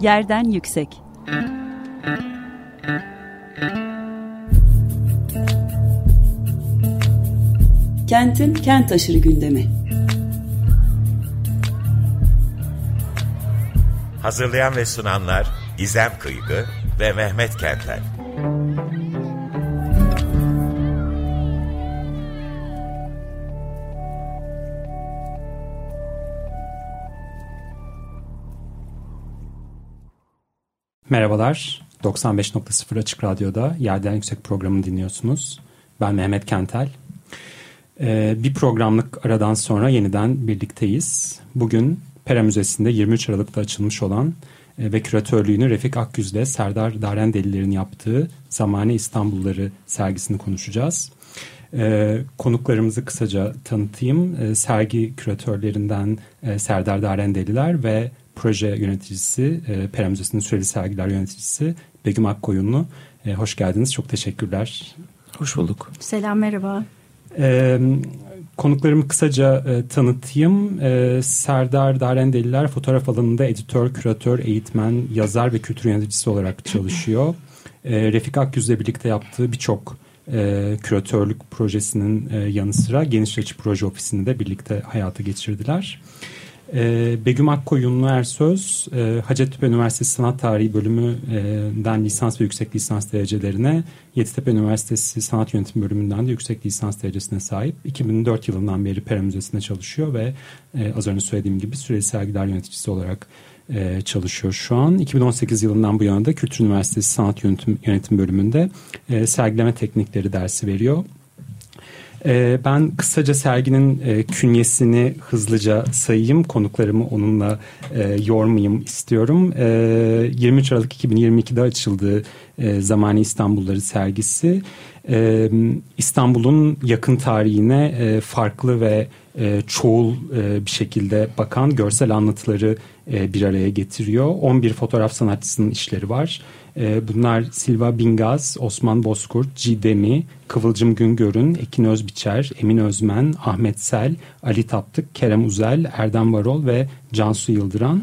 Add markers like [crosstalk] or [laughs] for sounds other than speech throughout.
Yerden yüksek. Kentin kent aşırı gündemi. Hazırlayan ve sunanlar Gizem Kıygı ve Mehmet Kentler. Merhabalar, 95.0 Açık Radyo'da Yerden Yüksek programını dinliyorsunuz. Ben Mehmet Kentel. Ee, bir programlık aradan sonra yeniden birlikteyiz. Bugün Pera Müzesi'nde 23 Aralık'ta açılmış olan e, ve küratörlüğünü Refik Akgüz'le Serdar Darendelilerin yaptığı Zamane İstanbulları sergisini konuşacağız. Ee, konuklarımızı kısaca tanıtayım. Ee, sergi küratörlerinden e, Serdar Darendeliler ve proje yöneticisi, e, Pera Müzesi'nin süreli sergiler yöneticisi Begüm Akkoyunlu. E, hoş geldiniz, çok teşekkürler. Hoş bulduk. Selam, merhaba. E, konuklarımı kısaca e, tanıtayım. E, Serdar Darendeliler fotoğraf alanında editör, küratör, eğitmen, yazar ve kültür yöneticisi olarak çalışıyor. [laughs] E, Refik Akgüz'le birlikte yaptığı birçok e, küratörlük projesinin e, yanı sıra Geniş Açı Proje Ofisi'ni de birlikte hayata geçirdiler. E, Begüm Akkoyunlu Ersöz, e, Hacettepe Üniversitesi Sanat Tarihi bölümünden lisans ve yüksek lisans derecelerine, Yeditepe Üniversitesi Sanat Yönetimi bölümünden de yüksek lisans derecesine sahip. 2004 yılından beri Pera Müzesi'nde çalışıyor ve e, az önce söylediğim gibi süreli sergiler yöneticisi olarak e, çalışıyor şu an. 2018 yılından bu yana da Kültür Üniversitesi Sanat Yönetim, Yönetim bölümünde sergileme teknikleri dersi veriyor. Ee, ben kısaca serginin e, künyesini hızlıca sayayım. Konuklarımı onunla e, yormayayım istiyorum. 23 ee, Aralık 2022'de açıldığı e, Zamani İstanbulları sergisi e, İstanbul'un yakın tarihine farklı ve çoğul bir şekilde bakan görsel anlatıları bir araya getiriyor. 11 fotoğraf sanatçısının işleri var. Ee, bunlar Silva Bingaz, Osman Bozkurt, Cidemi, Kıvılcım Güngör'ün, Ekin Özbiçer, Emin Özmen, Ahmet Sel, Ali Taptık, Kerem Uzel, Erdem Varol ve Cansu Yıldıran.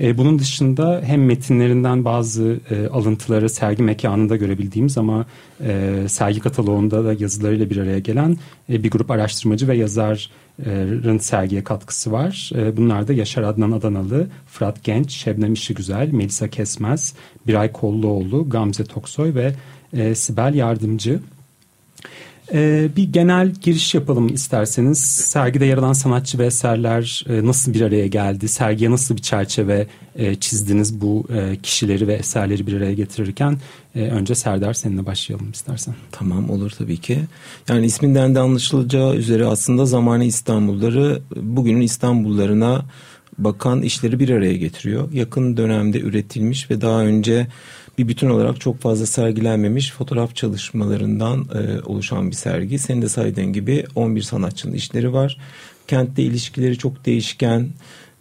Ee, bunun dışında hem metinlerinden bazı e, alıntıları sergi mekanında görebildiğimiz ama e, sergi kataloğunda da yazılarıyla bir araya gelen e, bir grup araştırmacı ve yazar Rın sergiye katkısı var. Bunlar da Yaşar Adnan Adanalı, Fırat Genç, Şebnem İşigüzel, Melisa Kesmez, Biray Kolluoğlu, Gamze Toksoy ve Sibel Yardımcı. Bir genel giriş yapalım isterseniz. Sergide yer alan sanatçı ve eserler nasıl bir araya geldi? Sergiye nasıl bir çerçeve çizdiniz bu kişileri ve eserleri bir araya getirirken? E, önce Serdar seninle başlayalım istersen. Tamam olur tabii ki. Yani isminden de anlaşılacağı üzere aslında zamanı İstanbulları bugünün İstanbullarına bakan işleri bir araya getiriyor. Yakın dönemde üretilmiş ve daha önce bir bütün olarak çok fazla sergilenmemiş fotoğraf çalışmalarından e, oluşan bir sergi. Senin de saydığın gibi 11 sanatçının işleri var. Kentte ilişkileri çok değişken,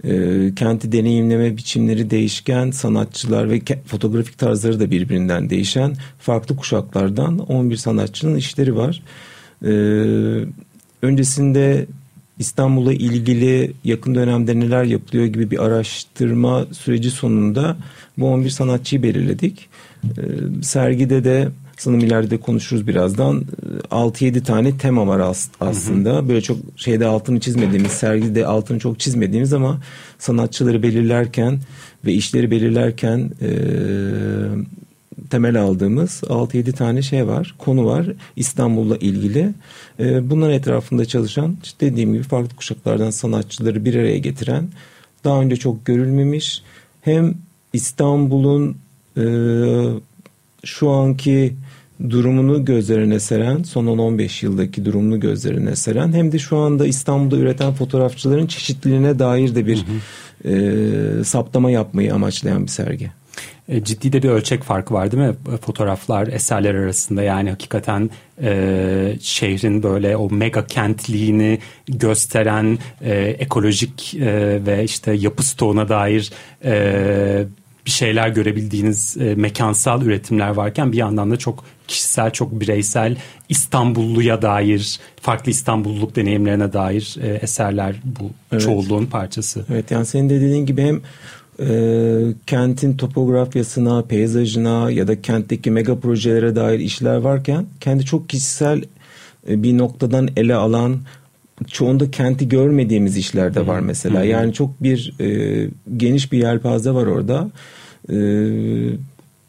e, kenti deneyimleme biçimleri değişken sanatçılar ve fotoğrafik tarzları da birbirinden değişen farklı kuşaklardan 11 sanatçının işleri var. E, öncesinde İstanbul'a ilgili yakın dönemde neler yapılıyor gibi bir araştırma süreci sonunda bu 11 sanatçıyı belirledik. E, sergide de sanırım ileride konuşuruz birazdan. 6-7 tane tema var aslında. Böyle çok şeyde altını çizmediğimiz, sergide altını çok çizmediğimiz ama sanatçıları belirlerken ve işleri belirlerken e, temel aldığımız 6-7 tane şey var, konu var İstanbul'la ilgili. E, bunların etrafında çalışan işte dediğim gibi farklı kuşaklardan sanatçıları bir araya getiren daha önce çok görülmemiş hem İstanbul'un e, şu anki durumunu gözlerine seren, son 10-15 yıldaki durumunu gözlerine seren hem de şu anda İstanbul'da üreten fotoğrafçıların çeşitliliğine dair de bir hı hı. E, saptama yapmayı amaçlayan bir sergi. E, ciddi de bir ölçek farkı var değil mi fotoğraflar eserler arasında yani hakikaten e, şehrin böyle o mega kentliğini gösteren e, ekolojik e, ve işte yapı stoğuna dair e, bir şeyler görebildiğiniz e, mekansal üretimler varken bir yandan da çok kişisel, çok bireysel İstanbulluya dair, farklı İstanbulluluk deneyimlerine dair e, eserler bu evet. çoğulluğun parçası. Evet yani senin de dediğin gibi hem e, kentin topografyasına, peyzajına ya da kentteki mega projelere dair işler varken kendi çok kişisel e, bir noktadan ele alan çoğunda kenti görmediğimiz işler de var mesela. Yani çok bir e, geniş bir yelpaze var orada. E,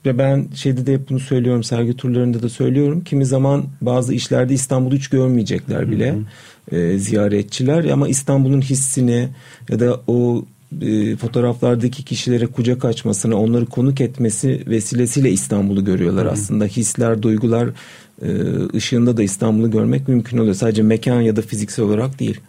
ve ben şeyde de hep bunu söylüyorum sergi turlarında da söylüyorum. Kimi zaman bazı işlerde İstanbul'u hiç görmeyecekler bile e, ziyaretçiler ama İstanbul'un hissini ya da o e, fotoğraflardaki kişilere kucak açmasını, onları konuk etmesi vesilesiyle İstanbul'u görüyorlar aslında. Hisler, duygular e, ışığında da İstanbul'u görmek mümkün oluyor. Sadece mekan ya da fiziksel olarak değil.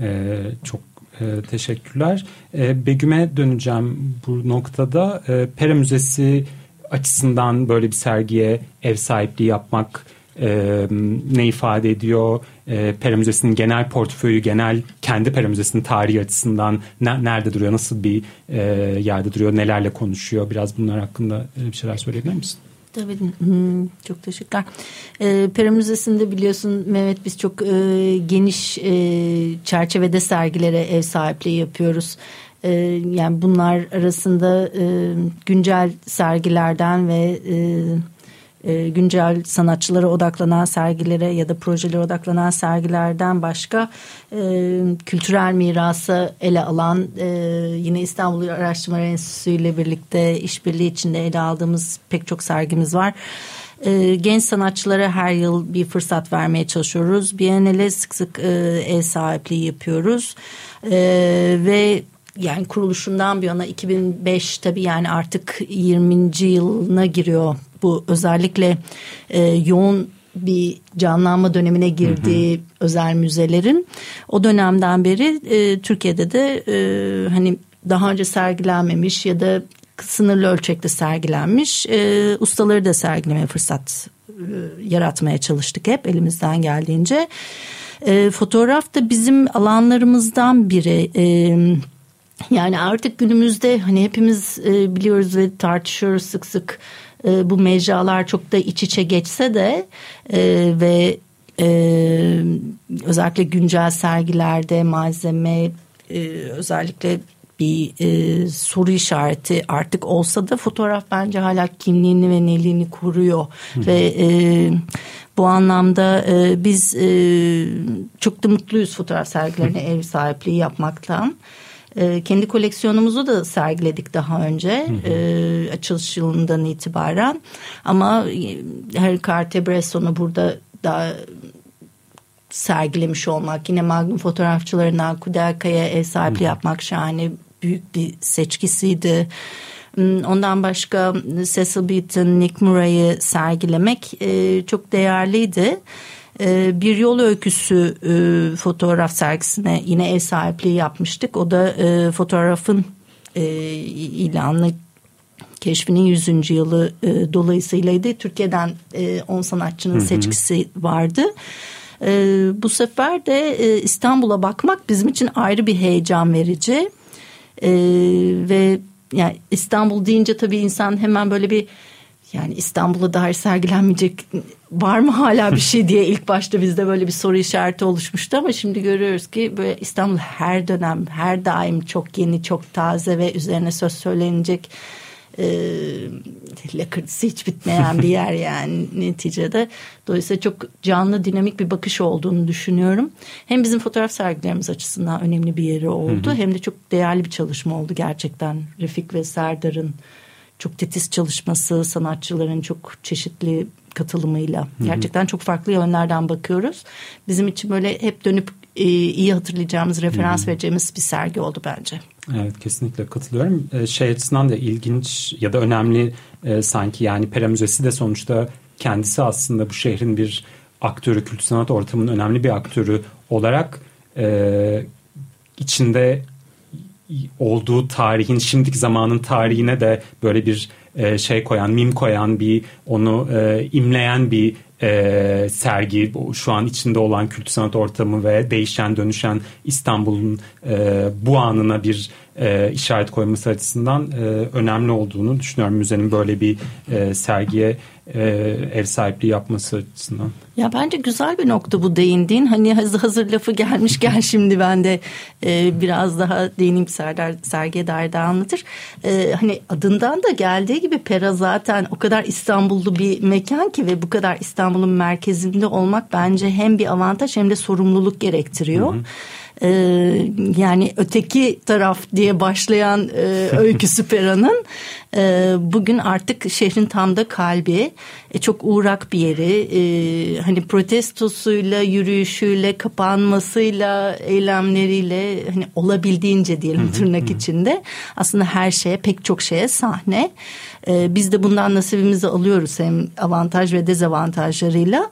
Ee, çok e, teşekkürler. E, Begüm'e döneceğim bu noktada. E, Pera Müzesi açısından böyle bir sergiye ev sahipliği yapmak e, ne ifade ediyor? E, Pera Müzesi'nin genel portföyü, genel kendi Pera Müzesi'nin tarihi açısından ne, nerede duruyor, nasıl bir e, yerde duruyor, nelerle konuşuyor? Biraz bunlar hakkında bir şeyler söyleyebilir misin? Tabii. Çok teşekkürler. E, Pera Müzesi'nde biliyorsun Mehmet biz çok e, geniş e, çerçevede sergilere ev sahipliği yapıyoruz. E, yani bunlar arasında e, güncel sergilerden ve e, e, güncel sanatçılara odaklanan sergilere ya da projelere odaklanan sergilerden başka e, kültürel mirası ele alan e, yine İstanbul Araştırma Enstitüsü ile birlikte işbirliği içinde ele aldığımız pek çok sergimiz var. Genç sanatçılara her yıl bir fırsat vermeye çalışıyoruz. Biennale sık sık e, ev sahipliği yapıyoruz. Ve yani kuruluşundan bir yana 2005 tabii yani artık 20. yılına giriyor bu özellikle e, yoğun bir canlanma dönemine girdiği hı hı. özel müzelerin o dönemden beri e, Türkiye'de de e, hani daha önce sergilenmemiş ya da sınırlı ölçekte sergilenmiş e, ustaları da sergilemeye fırsat e, yaratmaya çalıştık hep elimizden geldiğince. E, fotoğraf da bizim alanlarımızdan biri. E, yani artık günümüzde hani hepimiz e, biliyoruz ve tartışıyoruz sık sık e, bu mecralar çok da iç içe geçse de e, ve e, özellikle güncel sergilerde malzeme e, özellikle bir e, soru işareti artık olsa da fotoğraf bence hala kimliğini ve neliğini koruyor Hı. ve e, bu anlamda e, biz e, çok da mutluyuz fotoğraf sergilerine ev sahipliği yapmaktan. E, kendi koleksiyonumuzu da sergiledik daha önce hı hı. E, açılış yılından itibaren. Ama e, Harry Carter Bresson'u burada da sergilemiş olmak yine Magnum fotoğrafçılarından Kudelka'ya ev sahipliği yapmak şahane büyük bir seçkisiydi. Hmm, ondan başka Cecil Beaton, Nick Murray'ı sergilemek e, çok değerliydi. E, bir yol öyküsü e, fotoğraf sergisine yine ev sahipliği yapmıştık. O da e, fotoğrafın e, ilanlı keşfinin 100. yılı e, dolayısıylaydı. Türkiye'den e, 10 sanatçının hı hı. seçkisi vardı. E, bu sefer de e, İstanbul'a bakmak bizim için ayrı bir heyecan verici. E, ve yani İstanbul deyince tabii insan hemen böyle bir yani İstanbul'a dair sergilenmeyecek var mı hala bir şey diye ilk başta bizde böyle bir soru işareti oluşmuştu ama şimdi görüyoruz ki böyle İstanbul her dönem her daim çok yeni çok taze ve üzerine söz söylenecek e, lakırtısı hiç bitmeyen bir yer [laughs] yani neticede. Dolayısıyla çok canlı dinamik bir bakış olduğunu düşünüyorum. Hem bizim fotoğraf sergilerimiz açısından önemli bir yeri oldu hem de çok değerli bir çalışma oldu gerçekten Refik ve Serdar'ın çok titiz çalışması, sanatçıların çok çeşitli katılımıyla gerçekten çok farklı yönlerden bakıyoruz. Bizim için böyle hep dönüp e, iyi hatırlayacağımız, referans Hı-hı. vereceğimiz bir sergi oldu bence. Evet kesinlikle katılıyorum. E, şey açısından da ilginç ya da önemli e, sanki yani Pera Müzesi de sonuçta kendisi aslında bu şehrin bir aktörü, kültür sanat ortamının önemli bir aktörü olarak e, içinde olduğu tarihin şimdiki zamanın tarihine de böyle bir e, şey koyan, mim koyan bir onu e, imleyen bir e, sergi. Şu an içinde olan kültür sanat ortamı ve değişen dönüşen İstanbul'un e, bu anına bir e, işaret koyması açısından e, önemli olduğunu düşünüyorum. Müzenin böyle bir e, sergiye ev sahipliği yapması açısından. Ya bence güzel bir nokta bu değindiğin. Hani hazır, hazır lafı gelmiş gel [laughs] şimdi ben de e, biraz daha değineyim Serdar Sergiye dair de anlatır. E, hani adından da geldiği gibi Pera zaten o kadar İstanbullu bir mekan ki ve bu kadar İstanbul'un merkezinde olmak bence hem bir avantaj hem de sorumluluk gerektiriyor. Hı hı. Ee, yani öteki taraf diye başlayan e, öyküsü [laughs] Pera'nın e, bugün artık şehrin tam da kalbi. E, çok uğrak bir yeri. E, hani protestosuyla yürüyüşüyle kapanmasıyla eylemleriyle hani olabildiğince diyelim tırnak içinde. Aslında her şeye pek çok şeye sahne. E, biz de bundan nasibimizi alıyoruz hem avantaj ve dezavantajlarıyla.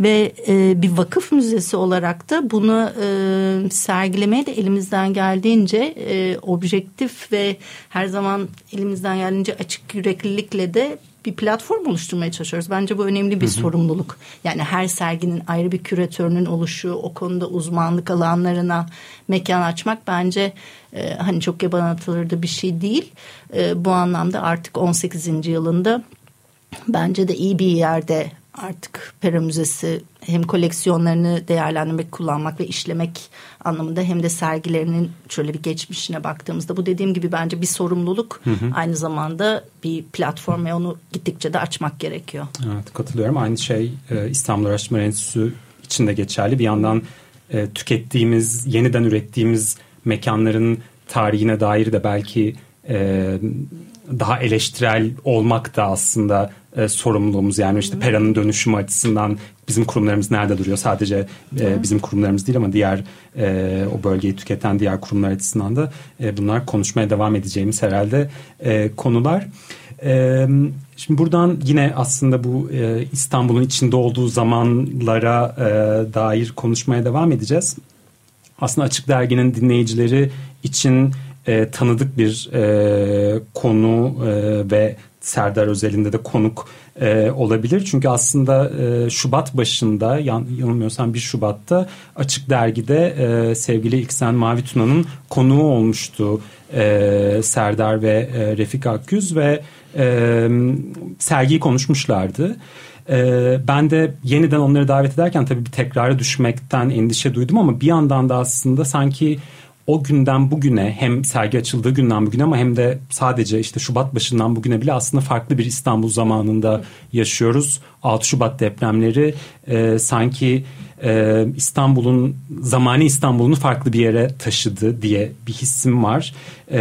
Ve e, bir vakıf müzesi olarak da bunu e, sergilemeye de elimizden geldiğince e, objektif ve her zaman elimizden geldiğince açık yüreklilikle de bir platform oluşturmaya çalışıyoruz. Bence bu önemli bir hı hı. sorumluluk. Yani her serginin ayrı bir küratörünün oluşu, o konuda uzmanlık alanlarına mekan açmak bence e, hani çok yaban atılırdı bir şey değil. E, bu anlamda artık 18. yılında bence de iyi bir yerde artık Pera Müzesi hem koleksiyonlarını değerlendirmek, kullanmak ve işlemek anlamında hem de sergilerinin şöyle bir geçmişine baktığımızda bu dediğim gibi bence bir sorumluluk hı hı. aynı zamanda bir platform ve onu gittikçe de açmak gerekiyor. Evet katılıyorum. Aynı şey e, İstanbul Araştırma Enstitüsü için de geçerli. Bir yandan e, tükettiğimiz, yeniden ürettiğimiz mekanların tarihine dair de belki e, daha eleştirel olmak da aslında e, sorumluluğumuz. Yani işte Pera'nın dönüşümü açısından bizim kurumlarımız nerede duruyor? Sadece e, bizim kurumlarımız değil ama diğer e, o bölgeyi tüketen diğer kurumlar açısından da e, bunlar konuşmaya devam edeceğimiz herhalde e, konular. E, şimdi buradan yine aslında bu e, İstanbul'un içinde olduğu zamanlara e, dair konuşmaya devam edeceğiz. Aslında Açık Dergi'nin dinleyicileri için e, tanıdık bir e, konu e, ve Serdar özelinde de konuk e, olabilir. Çünkü aslında e, Şubat başında yan, yanılmıyorsam 1 Şubat'ta Açık Dergi'de e, sevgili İlksen Mavi Tuna'nın konuğu olmuştu e, Serdar ve e, Refik Akgüz ve e, sergiyi konuşmuşlardı. E, ben de yeniden onları davet ederken tabii bir tekrara düşmekten endişe duydum ama bir yandan da aslında sanki o günden bugüne hem sergi açıldığı günden bugüne ama hem de sadece işte Şubat başından bugüne bile aslında farklı bir İstanbul zamanında yaşıyoruz. 6 Şubat depremleri e, sanki e, İstanbul'un zamani İstanbul'unu farklı bir yere taşıdı diye bir hissim var. E,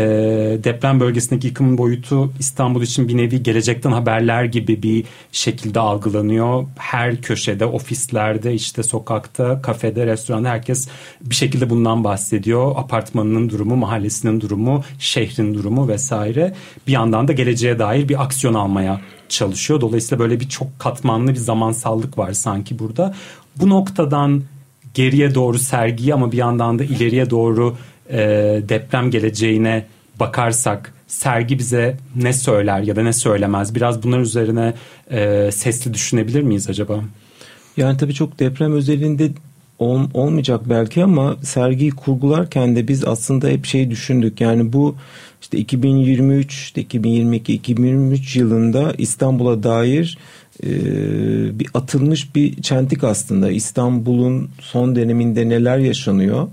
deprem bölgesindeki yıkımın boyutu İstanbul için bir nevi gelecekten haberler gibi bir şekilde algılanıyor. Her köşede, ofislerde, işte sokakta, kafede, restoranda herkes bir şekilde bundan bahsediyor. Apartmanının durumu, mahallesinin durumu, şehrin durumu vesaire. Bir yandan da geleceğe dair bir aksiyon almaya çalışıyor. Dolayısıyla böyle bir çok katmanlı bir zamansallık var sanki burada. Bu noktadan geriye doğru sergiye ama bir yandan da ileriye doğru e, deprem geleceğine bakarsak sergi bize ne söyler ya da ne söylemez? Biraz bunlar üzerine e, sesli düşünebilir miyiz acaba? Yani tabii çok deprem özelinde ol, olmayacak belki ama sergiyi kurgularken de biz aslında hep şey düşündük. Yani bu işte 2023, işte 2022, 2023 yılında İstanbul'a dair e, bir atılmış bir çentik aslında. İstanbul'un son döneminde neler yaşanıyor?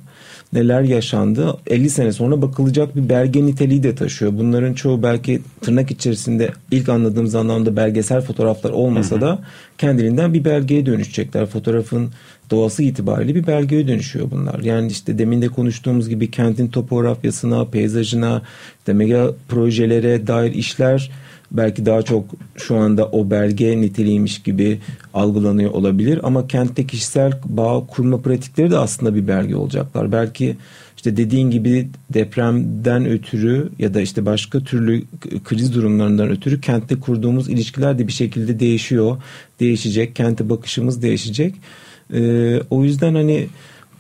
Neler yaşandı 50 sene sonra bakılacak bir belge niteliği de taşıyor. Bunların çoğu belki tırnak içerisinde ilk anladığımız anlamda belgesel fotoğraflar olmasa da kendiliğinden bir belgeye dönüşecekler. Fotoğrafın doğası itibariyle bir belgeye dönüşüyor bunlar. Yani işte demin de konuştuğumuz gibi kentin topografyasına, peyzajına, işte mega projelere dair işler belki daha çok şu anda o belge niteliğiymiş gibi algılanıyor olabilir ama kentte kişisel bağ kurma pratikleri de aslında bir belge olacaklar. Belki işte dediğin gibi depremden ötürü ya da işte başka türlü kriz durumlarından ötürü kentte kurduğumuz ilişkiler de bir şekilde değişiyor, değişecek, kente bakışımız değişecek. Ee, o yüzden hani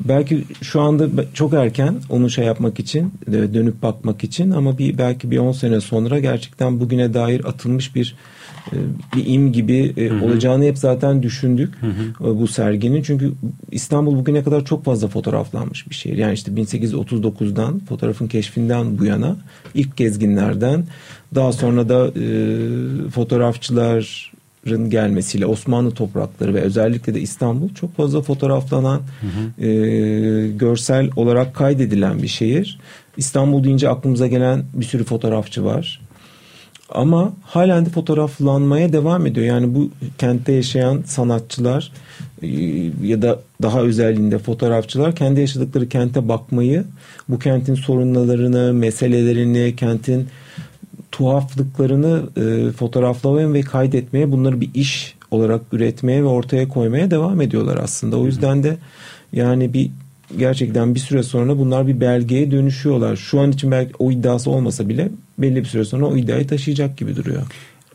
belki şu anda çok erken onu şey yapmak için dönüp bakmak için ama bir belki bir 10 sene sonra gerçekten bugüne dair atılmış bir e, bir im gibi e, hı hı. olacağını hep zaten düşündük hı hı. E, bu serginin. Çünkü İstanbul bugüne kadar çok fazla fotoğraflanmış bir şehir. Yani işte 1839'dan fotoğrafın keşfinden bu yana ilk gezginlerden daha sonra da e, fotoğrafçıların gelmesiyle Osmanlı toprakları ve özellikle de İstanbul çok fazla fotoğraflanan hı hı. E, görsel olarak kaydedilen bir şehir. İstanbul deyince aklımıza gelen bir sürü fotoğrafçı var. Ama halen de fotoğraflanmaya devam ediyor. Yani bu kentte yaşayan sanatçılar e, ya da daha özelliğinde fotoğrafçılar kendi yaşadıkları kente bakmayı, bu kentin sorunlarını, meselelerini, kentin tuhaflıklarını e, fotoğraflamaya ve kaydetmeye, bunları bir iş olarak üretmeye ve ortaya koymaya devam ediyorlar aslında. O yüzden de yani bir gerçekten bir süre sonra bunlar bir belgeye dönüşüyorlar. Şu an için belki o iddiası olmasa bile belli bir süre sonra o iddiayı taşıyacak gibi duruyor.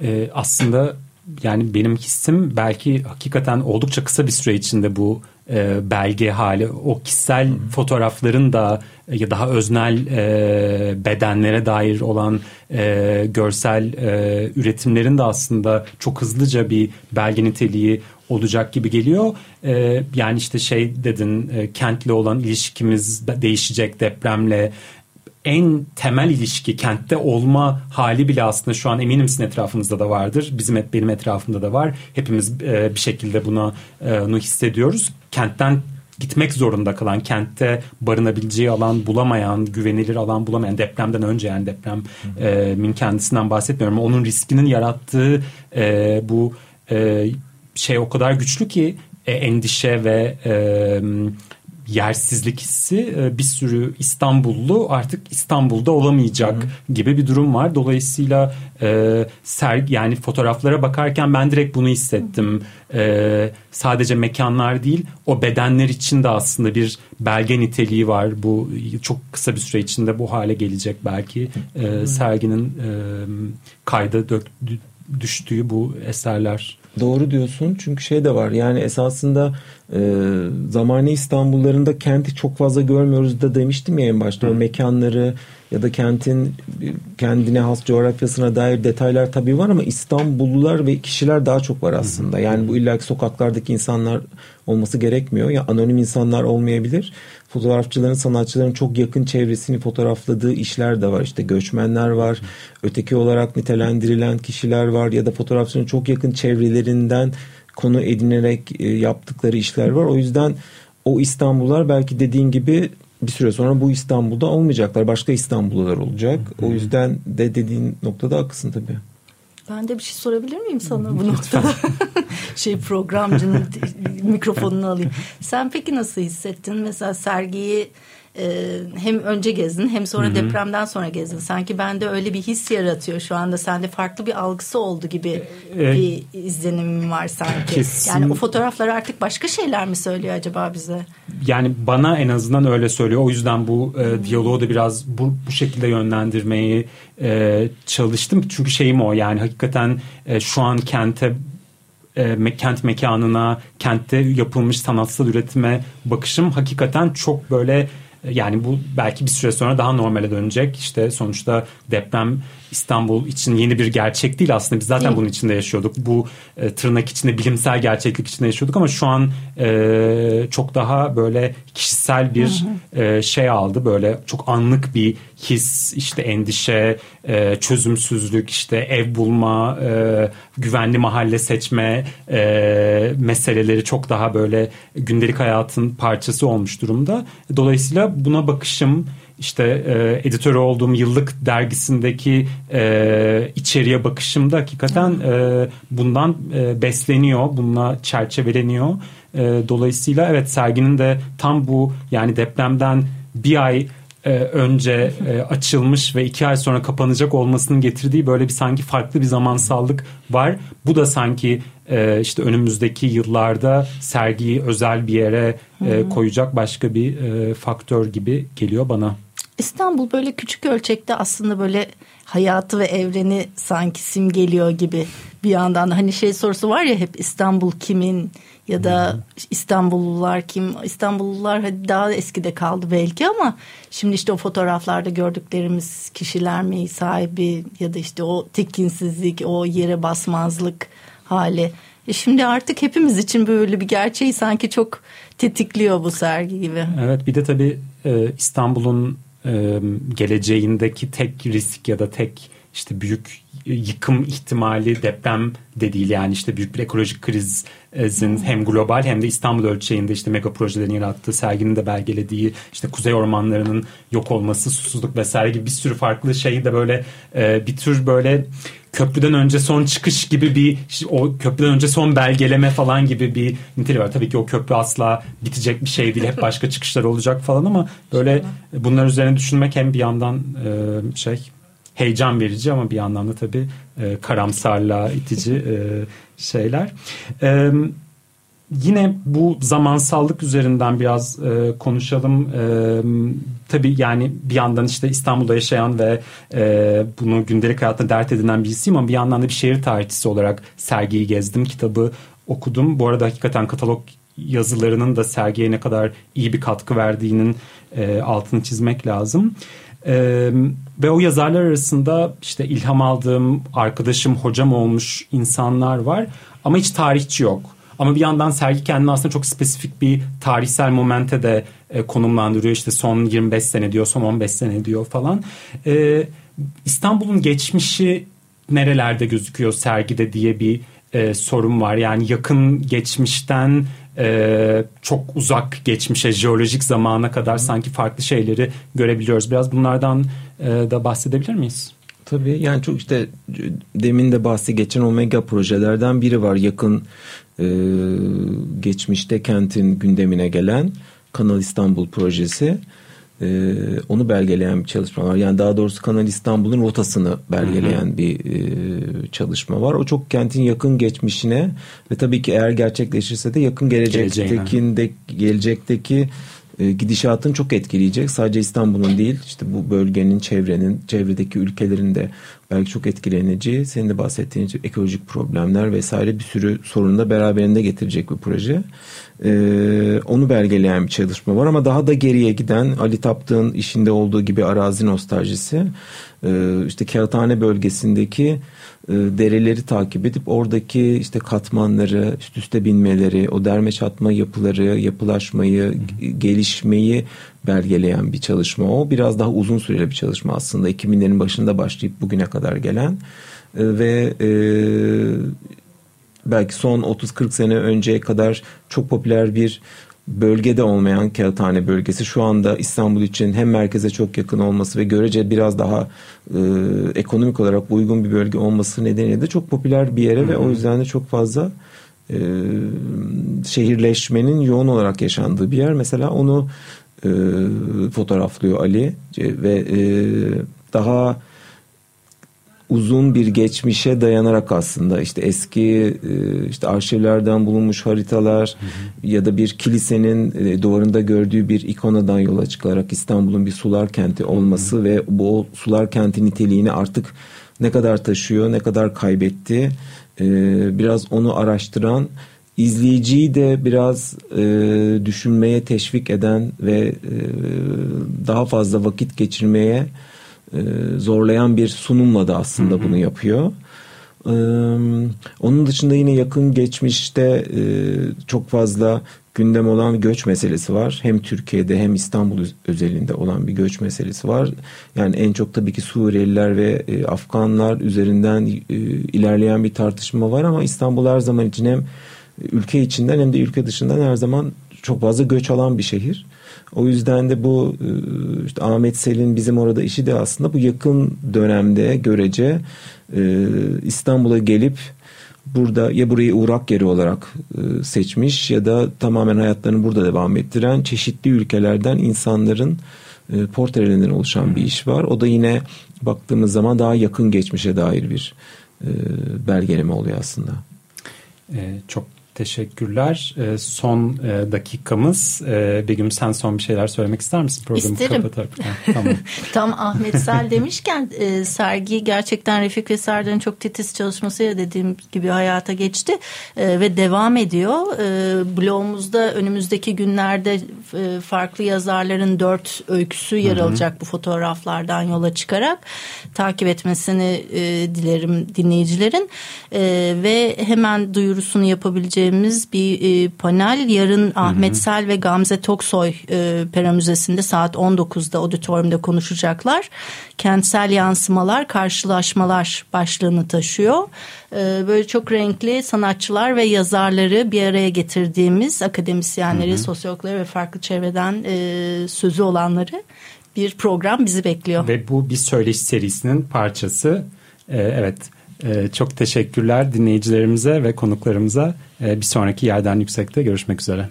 Ee, aslında yani benim hissim belki hakikaten oldukça kısa bir süre içinde bu e, belge hali o kişisel Hı. fotoğrafların da ya daha öznel e, bedenlere dair olan e, görsel e, üretimlerin de aslında çok hızlıca bir belge niteliği olacak gibi geliyor. E, yani işte şey dedin e, kentle olan ilişkimiz değişecek depremle en temel ilişki kentte olma hali bile aslında şu an eminim sizin etrafınızda da vardır. Bizim benim etrafımda da var. Hepimiz e, bir şekilde buna e, bunu hissediyoruz. Kentten gitmek zorunda kalan, kentte barınabileceği alan bulamayan, güvenilir alan bulamayan depremden önce yani depremin e, kendisinden bahsetmiyorum. Onun riskinin yarattığı e, bu e, şey o kadar güçlü ki e, endişe ve e, yersizlik hissi e, bir sürü İstanbullu artık İstanbul'da olamayacak Hı-hı. gibi bir durum var. Dolayısıyla e, sergi yani fotoğraflara bakarken ben direkt bunu hissettim. E, sadece mekanlar değil o bedenler için de aslında bir belge niteliği var. Bu çok kısa bir süre içinde bu hale gelecek belki. E, serginin e, kayda dök, düştüğü bu eserler. Doğru diyorsun çünkü şey de var yani esasında e, zamani İstanbullarında kenti çok fazla görmüyoruz da demiştim ya en başta Hı. o mekanları ya da kentin kendine has coğrafyasına dair detaylar tabii var ama İstanbullular ve kişiler daha çok var aslında. Yani bu illaki sokaklardaki insanlar olması gerekmiyor. Ya anonim insanlar olmayabilir. Fotoğrafçıların, sanatçıların çok yakın çevresini fotoğrafladığı işler de var. İşte göçmenler var, öteki olarak nitelendirilen kişiler var ya da fotoğrafçının çok yakın çevrelerinden konu edinerek e, yaptıkları işler var. O yüzden o İstanbullar belki dediğin gibi bir süre sonra bu İstanbul'da olmayacaklar. Başka İstanbullular olacak. O yüzden de dediğin noktada haklısın tabii. Ben de bir şey sorabilir miyim sana bu noktada? [laughs] şey programcının mikrofonunu alayım. Sen peki nasıl hissettin? Mesela sergiyi e, hem önce gezdin hem sonra Hı-hı. depremden sonra gezdin. Sanki bende öyle bir his yaratıyor şu anda. Sende farklı bir algısı oldu gibi ee, bir izlenimim var sanki. Kesin. Yani o fotoğraflar artık başka şeyler mi söylüyor acaba bize? Yani bana en azından öyle söylüyor. O yüzden bu e, diyaloğu da biraz bu, bu şekilde yönlendirmeyi e, çalıştım. Çünkü şeyim o yani hakikaten e, şu an kente e, kent mekanına, kentte yapılmış sanatsal üretime bakışım hakikaten çok böyle yani bu belki bir süre sonra daha normale dönecek. İşte sonuçta deprem İstanbul için yeni bir gerçek değil aslında. Biz zaten değil. bunun içinde yaşıyorduk. Bu e, tırnak içinde bilimsel gerçeklik içinde yaşıyorduk ama şu an e, çok daha böyle kişisel bir hı hı. E, şey aldı. Böyle çok anlık bir his, işte endişe, e, çözümsüzlük, işte ev bulma, e, güvenli mahalle seçme e, meseleleri çok daha böyle gündelik hayatın parçası olmuş durumda. Dolayısıyla buna bakışım işte e, editörü olduğum yıllık dergisindeki e, içeriye bakışımda hakikaten e, bundan e, besleniyor, bununla çerçeveleniyor. E, dolayısıyla evet serginin de tam bu yani depremden bir ay e, önce e, açılmış ve iki ay sonra kapanacak olmasının getirdiği böyle bir sanki farklı bir zamansallık var. Bu da sanki e, işte önümüzdeki yıllarda sergiyi özel bir yere e, koyacak başka bir e, faktör gibi geliyor bana. İstanbul böyle küçük ölçekte aslında böyle hayatı ve evreni sanki simgeliyor gibi bir yandan hani şey sorusu var ya hep İstanbul kimin ya da İstanbullular kim? İstanbullular hadi daha eskide kaldı belki ama şimdi işte o fotoğraflarda gördüklerimiz kişiler mi sahibi ya da işte o tekinsizlik, o yere basmazlık hali. E şimdi artık hepimiz için böyle bir gerçeği sanki çok tetikliyor bu sergi gibi. Evet bir de tabii e, İstanbul'un e, geleceğindeki tek risk ya da tek işte büyük yıkım ihtimali deprem de değil yani işte büyük bir ekolojik krizin hem global hem de İstanbul ölçeğinde işte mega projelerin yarattığı serginin de belgelediği işte kuzey ormanlarının yok olması susuzluk vesaire gibi bir sürü farklı şeyi de böyle e, bir tür böyle köprüden önce son çıkış gibi bir o köprüden önce son belgeleme falan gibi bir niteliği var. Tabii ki o köprü asla bitecek bir şey değil. Hep başka çıkışlar olacak falan ama böyle bunlar üzerine düşünmek hem bir yandan e, şey heyecan verici ama bir yandan da tabii e, karamsarlığa itici e, şeyler. E, yine bu zamansallık üzerinden biraz e, konuşalım. E, tabii yani bir yandan işte İstanbul'da yaşayan ve e, bunu gündelik hayatta dert edinen birisiyim ama bir yandan da bir şehir tarihçisi olarak sergiyi gezdim, kitabı okudum. Bu arada hakikaten katalog yazılarının da sergiye ne kadar iyi bir katkı verdiğinin e, altını çizmek lazım. Ee, ve o yazarlar arasında işte ilham aldığım arkadaşım, hocam olmuş insanlar var ama hiç tarihçi yok. Ama bir yandan sergi kendini aslında çok spesifik bir tarihsel momente de e, konumlandırıyor. İşte son 25 sene diyor, son 15 sene diyor falan. E, İstanbul'un geçmişi nerelerde gözüküyor sergide diye bir e, sorun var. Yani yakın geçmişten e, çok uzak geçmişe, jeolojik zamana kadar sanki farklı şeyleri görebiliyoruz. Biraz bunlardan e, da bahsedebilir miyiz? Tabii yani çok işte demin de bahsi geçen omega projelerden biri var yakın e, geçmişte kentin gündemine gelen Kanal İstanbul projesi e, onu belgeleyen bir çalışma var. Yani daha doğrusu Kanal İstanbul'un rotasını belgeleyen hı hı. bir e, çalışma var. O çok kentin yakın geçmişine ve tabii ki eğer gerçekleşirse de yakın gelecekteki gelecekteki e, gidişatın çok etkileyecek. Sadece İstanbul'un değil işte bu bölgenin, çevrenin, çevredeki ülkelerin de belki çok etkileneceği, senin de bahsettiğin gibi ekolojik problemler vesaire bir sürü sorunu da beraberinde getirecek bir proje. Ee, onu belgeleyen bir çalışma var ama daha da geriye giden Ali Taptık'ın işinde olduğu gibi arazi nostaljisi e, işte Kağıthane bölgesindeki e, dereleri takip edip oradaki işte katmanları, üst üste binmeleri, o derme çatma yapıları, yapılaşmayı, gelişmeyi belgeleyen bir çalışma o. Biraz daha uzun süreli bir çalışma aslında. 2000'lerin başında başlayıp bugüne kadar gelen e, ve e, belki son 30-40 sene önceye kadar çok popüler bir bölgede olmayan Kağıthane bölgesi şu anda İstanbul için hem merkeze çok yakın olması ve görece biraz daha e, ekonomik olarak uygun bir bölge olması nedeniyle de çok popüler bir yere Hı-hı. ve o yüzden de çok fazla e, şehirleşmenin yoğun olarak yaşandığı bir yer. Mesela onu e, fotoğraflıyor Ali ve e, daha uzun bir geçmişe dayanarak aslında işte eski e, işte arşivlerden bulunmuş haritalar hı hı. ya da bir kilisenin e, duvarında gördüğü bir ikonadan yola çıkarak İstanbul'un bir sular kenti olması hı hı. ve bu sular kenti niteliğini artık ne kadar taşıyor, ne kadar kaybetti e, biraz onu araştıran izleyiciyi de biraz düşünmeye teşvik eden ve daha fazla vakit geçirmeye e, zorlayan bir sunumla da aslında bunu yapıyor. Ee, onun dışında yine yakın geçmişte e, çok fazla gündem olan göç meselesi var. Hem Türkiye'de hem İstanbul özelinde olan bir göç meselesi var. Yani en çok tabii ki Suriyeliler ve e, Afganlar üzerinden e, ilerleyen bir tartışma var ama İstanbul her zaman için hem ülke içinden hem de ülke dışından her zaman çok fazla göç alan bir şehir. O yüzden de bu e, işte Ahmet Selin bizim orada işi de aslında bu yakın dönemde görece e, İstanbul'a gelip burada ya burayı uğrak yeri olarak e, seçmiş ya da tamamen hayatlarını burada devam ettiren çeşitli ülkelerden insanların portrelerinden oluşan bir iş var. O da yine baktığımız zaman daha yakın geçmişe dair bir belgeleme oluyor aslında. Çok teşekkürler. E, son e, dakikamız. E, Begüm sen son bir şeyler söylemek ister misin? Programı İsterim. Tamam. [laughs] Tam Ahmet Sel [laughs] demişken e, sergi gerçekten Refik ve Serdar'ın çok titiz çalışmasıyla dediğim gibi hayata geçti e, ve devam ediyor. E, blogumuzda önümüzdeki günlerde e, farklı yazarların dört öyküsü yer alacak bu fotoğraflardan yola çıkarak takip etmesini e, dilerim dinleyicilerin e, ve hemen duyurusunu yapabileceğimiz bir e, panel yarın. Ahmet Sel ve Gamze Toksoy e, Pera Müzesi'nde saat 19'da auditoriumda konuşacaklar. Kentsel yansımalar, karşılaşmalar başlığını taşıyor. E, böyle çok renkli sanatçılar ve yazarları bir araya getirdiğimiz akademisyenleri, Hı-hı. sosyologları ve farklı çevreden e, sözü olanları bir program bizi bekliyor. Ve bu bir söyleş serisinin parçası. Ee, evet çok teşekkürler dinleyicilerimize ve konuklarımıza. Ee, bir sonraki yerden yüksekte görüşmek üzere.